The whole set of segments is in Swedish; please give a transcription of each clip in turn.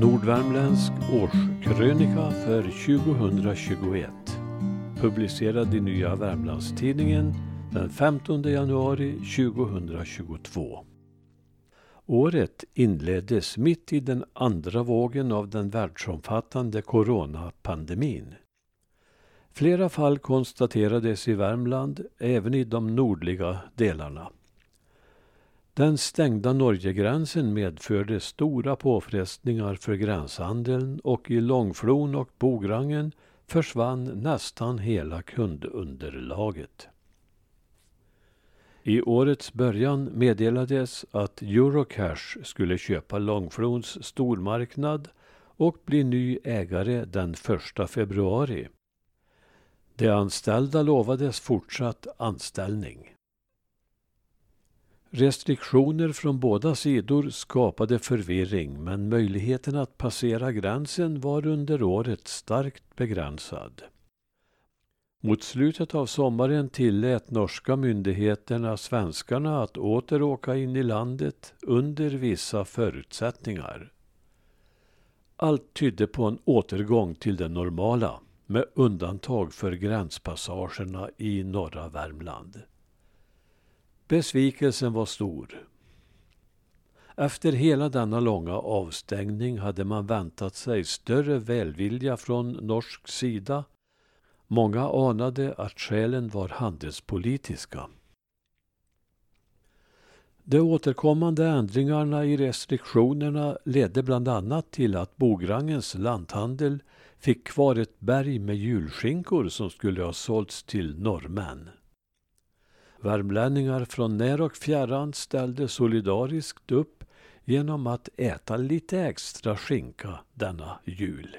Nordvärmländsk årskrönika för 2021. Publicerad i Nya Värmlandstidningen den 15 januari 2022. Året inleddes mitt i den andra vågen av den världsomfattande coronapandemin. Flera fall konstaterades i Värmland, även i de nordliga delarna. Den stängda Norgegränsen medförde stora påfrestningar för gränshandeln och i Långflon och Bograngen försvann nästan hela kundunderlaget. I årets början meddelades att Eurocash skulle köpa Långflons stormarknad och bli ny ägare den 1 februari. De anställda lovades fortsatt anställning. Restriktioner från båda sidor skapade förvirring men möjligheten att passera gränsen var under året starkt begränsad. Mot slutet av sommaren tillät norska myndigheterna svenskarna att åter åka in i landet under vissa förutsättningar. Allt tydde på en återgång till det normala med undantag för gränspassagerna i norra Värmland. Besvikelsen var stor. Efter hela denna långa avstängning hade man väntat sig större välvilja från norsk sida. Många anade att skälen var handelspolitiska. De återkommande ändringarna i restriktionerna ledde bland annat till att Bograngens lanthandel fick kvar ett berg med julskinkor som skulle ha sålts till norrmän. Värmlänningar från när och fjärran ställde solidariskt upp genom att äta lite extra skinka denna jul.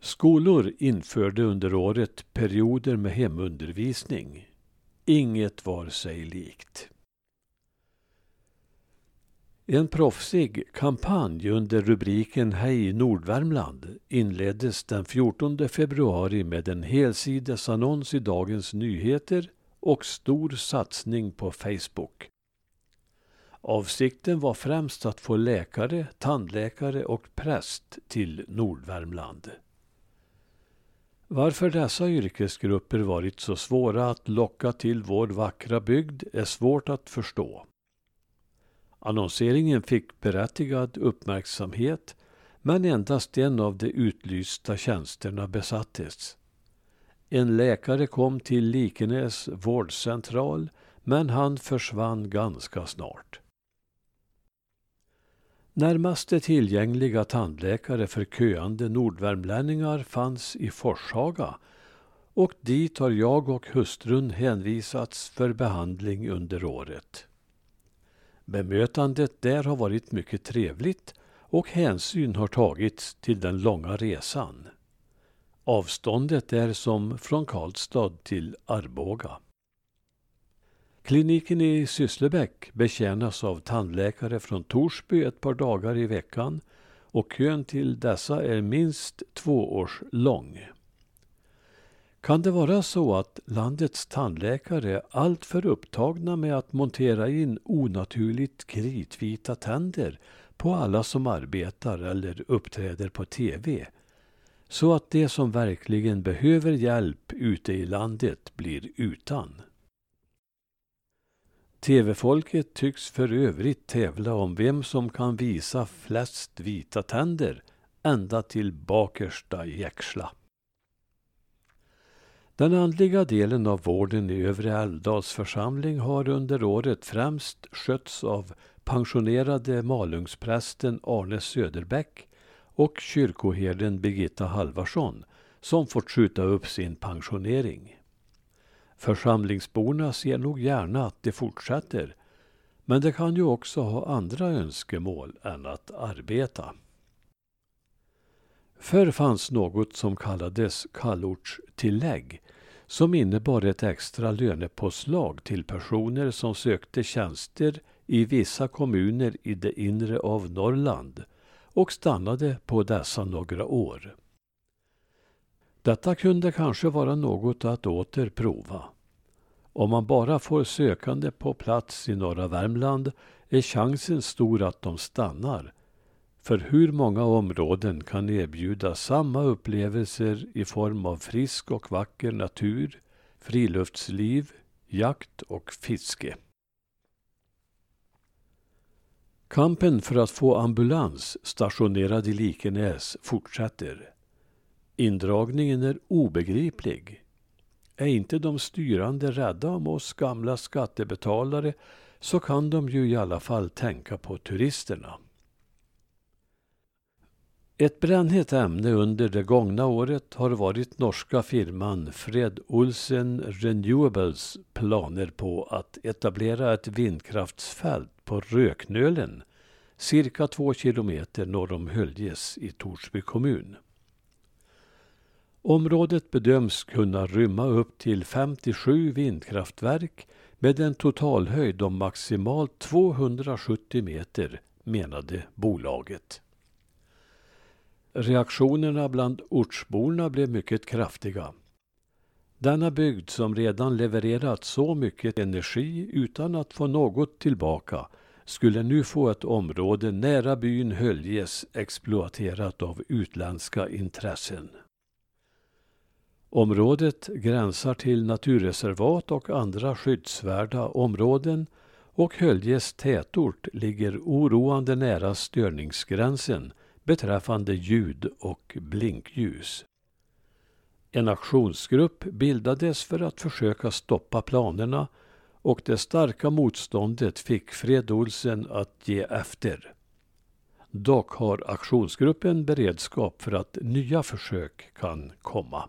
Skolor införde under året perioder med hemundervisning. Inget var sig likt. En proffsig kampanj under rubriken Hej Nordvärmland inleddes den 14 februari med en helsidesannons i Dagens Nyheter och stor satsning på Facebook. Avsikten var främst att få läkare, tandläkare och präst till Nordvärmland. Varför dessa yrkesgrupper varit så svåra att locka till vår vackra bygd är svårt att förstå. Annonseringen fick berättigad uppmärksamhet men endast en av de utlysta tjänsterna besattes. En läkare kom till Likenäs vårdcentral men han försvann ganska snart. Närmaste tillgängliga tandläkare för köande nordvärmlänningar fanns i Forshaga och dit har jag och hustrun hänvisats för behandling under året. Bemötandet där har varit mycket trevligt och hänsyn har tagits till den långa resan. Avståndet är som från Karlstad till Arboga. Kliniken i Sysslebäck betjänas av tandläkare från Torsby ett par dagar i veckan och kön till dessa är minst två års lång. Kan det vara så att landets tandläkare är alltför upptagna med att montera in onaturligt kritvita tänder på alla som arbetar eller uppträder på TV? Så att de som verkligen behöver hjälp ute i landet blir utan. TV-folket tycks för övrigt tävla om vem som kan visa flest vita tänder ända till bakersta jäksla. Den andliga delen av vården i Övre Älvdals församling har under året främst skötts av pensionerade Malungsprästen Arne Söderbäck och kyrkoherden Birgitta Halvarsson som fått skjuta upp sin pensionering. Församlingsborna ser nog gärna att det fortsätter men det kan ju också ha andra önskemål än att arbeta. Förr fanns något som kallades kallortstillägg som innebar ett extra lönepåslag till personer som sökte tjänster i vissa kommuner i det inre av Norrland och stannade på dessa några år. Detta kunde kanske vara något att åter prova. Om man bara får sökande på plats i norra Värmland är chansen stor att de stannar för hur många områden kan erbjuda samma upplevelser i form av frisk och vacker natur, friluftsliv, jakt och fiske? Kampen för att få ambulans stationerad i Likenäs fortsätter. Indragningen är obegriplig. Är inte de styrande rädda om oss gamla skattebetalare så kan de ju i alla fall tänka på turisterna. Ett brännhett ämne under det gångna året har varit norska firman Fred Olsen Renewables planer på att etablera ett vindkraftsfält på Röknölen, cirka två kilometer norr om Höljes i Torsby kommun. Området bedöms kunna rymma upp till 57 vindkraftverk med en totalhöjd om maximalt 270 meter, menade bolaget. Reaktionerna bland ortsborna blev mycket kraftiga. Denna bygd som redan levererat så mycket energi utan att få något tillbaka skulle nu få ett område nära byn Höljes exploaterat av utländska intressen. Området gränsar till naturreservat och andra skyddsvärda områden och Höljes tätort ligger oroande nära störningsgränsen beträffande ljud och blinkljus. En aktionsgrupp bildades för att försöka stoppa planerna och det starka motståndet fick Fred Olsen att ge efter. Dock har aktionsgruppen beredskap för att nya försök kan komma.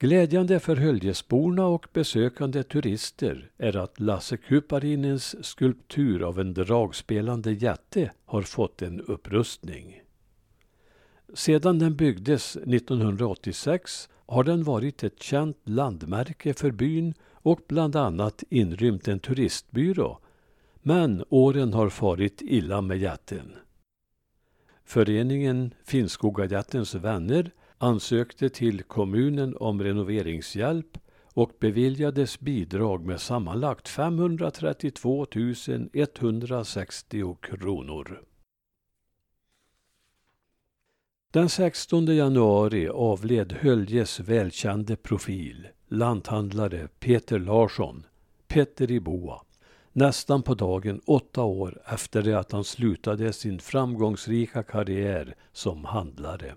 Glädjande för Höljesborna och besökande turister är att Lasse Kuparinens skulptur av en dragspelande jätte har fått en upprustning. Sedan den byggdes 1986 har den varit ett känt landmärke för byn och bland annat inrymt en turistbyrå. Men åren har farit illa med jätten. Föreningen Finnskogajättens vänner ansökte till kommunen om renoveringshjälp och beviljades bidrag med sammanlagt 532 160 kronor. Den 16 januari avled Höljes välkände profil, lanthandlare Peter Larsson, Petter i Boa, nästan på dagen åtta år efter det att han slutade sin framgångsrika karriär som handlare.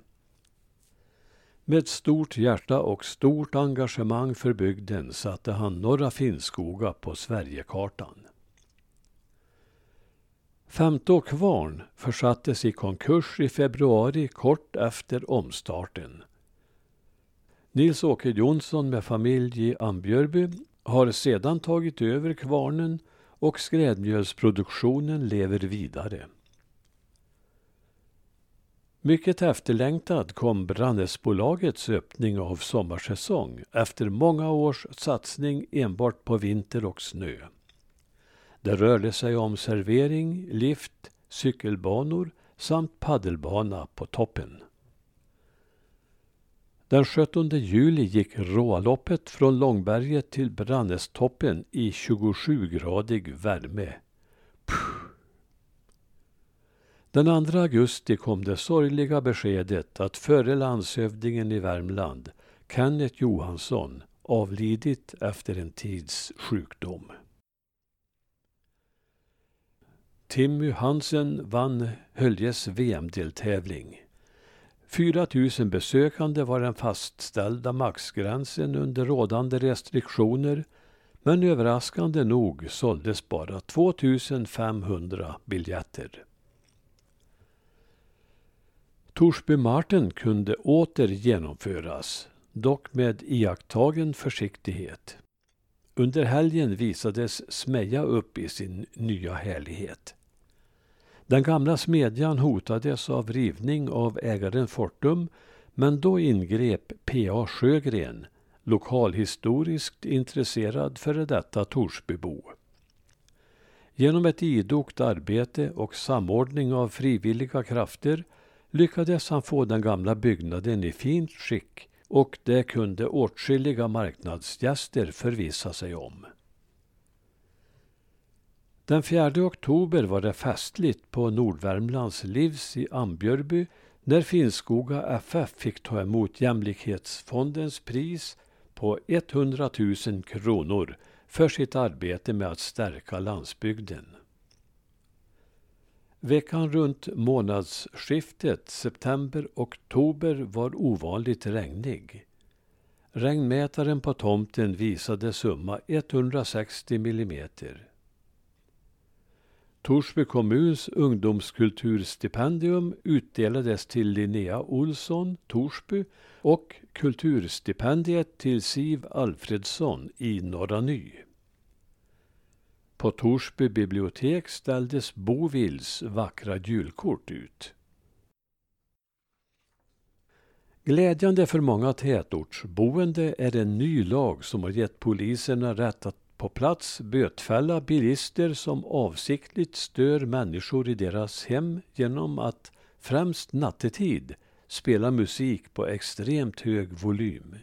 Med stort hjärta och stort engagemang för bygden satte han Norra Finnskoga på Sverigekartan. Femte och Kvarn försattes i konkurs i februari kort efter omstarten. Nils-Åke Jonsson med familj i Ambjörby har sedan tagit över kvarnen och skrädmjölsproduktionen lever vidare. Mycket efterlängtad kom Brannäsbolagets öppning av sommarsäsong efter många års satsning enbart på vinter och snö. Det rörde sig om servering, lift, cykelbanor samt paddelbana på toppen. Den 17 juli gick Råaloppet från Långberget till Brannästoppen i 27-gradig värme. Den 2 augusti kom det sorgliga beskedet att förre landshövdingen i Värmland, Kenneth Johansson, avlidit efter en tids sjukdom. Timmy Hansen vann Höljes VM-deltävling. 4 000 besökande var den fastställda maxgränsen under rådande restriktioner men överraskande nog såldes bara 2 500 biljetter. Torsby Martin kunde åter genomföras, dock med iakttagen försiktighet. Under helgen visades Smeja upp i sin nya härlighet. Den gamla smedjan hotades av rivning av ägaren Fortum men då ingrep P.A. Sjögren, lokalhistoriskt intresserad före detta Torsbybo. Genom ett idogt arbete och samordning av frivilliga krafter lyckades han få den gamla byggnaden i fint skick och det kunde åtskilliga marknadsgäster förvissa sig om. Den 4 oktober var det festligt på Nordvärmlands Livs i Ambjörby när Finnskoga FF fick ta emot Jämlikhetsfondens pris på 100 000 kronor för sitt arbete med att stärka landsbygden. Veckan runt månadsskiftet september-oktober var ovanligt regnig. Regnmätaren på tomten visade summa 160 millimeter. Torsby kommuns ungdomskulturstipendium utdelades till Linnea Olsson, Torsby och kulturstipendiet till Siv Alfredsson i Norra Ny. På Torsby bibliotek ställdes Bovils vackra julkort ut. Glädjande för många tätortsboende är en ny lag som har gett poliserna rätt att på plats bötfälla bilister som avsiktligt stör människor i deras hem genom att, främst nattetid, spela musik på extremt hög volym.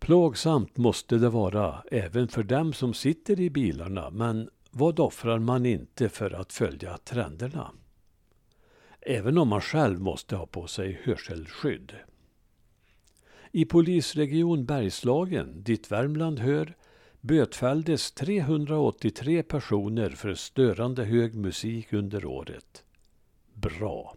Plågsamt måste det vara även för dem som sitter i bilarna, men vad offrar man inte för att följa trenderna? Även om man själv måste ha på sig hörselskydd. I polisregion Bergslagen, dit Värmland hör, bötfälldes 383 personer för störande hög musik under året. Bra.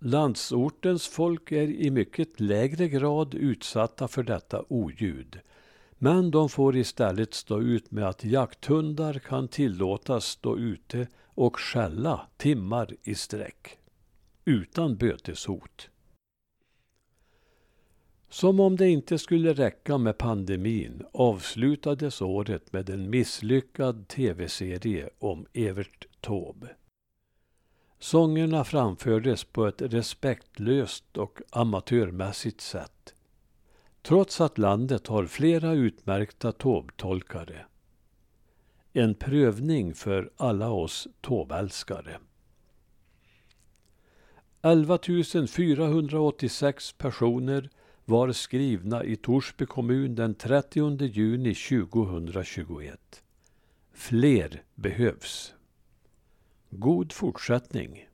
Landsortens folk är i mycket lägre grad utsatta för detta oljud. Men de får istället stå ut med att jakthundar kan tillåtas stå ute och skälla timmar i sträck. Utan böteshot. Som om det inte skulle räcka med pandemin avslutades året med en misslyckad tv-serie om Evert Taube. Sångerna framfördes på ett respektlöst och amatörmässigt sätt. Trots att landet har flera utmärkta tåbtolkare. En prövning för alla oss tåbälskare. 11 486 personer var skrivna i Torsby kommun den 30 juni 2021. Fler behövs. God fortsättning!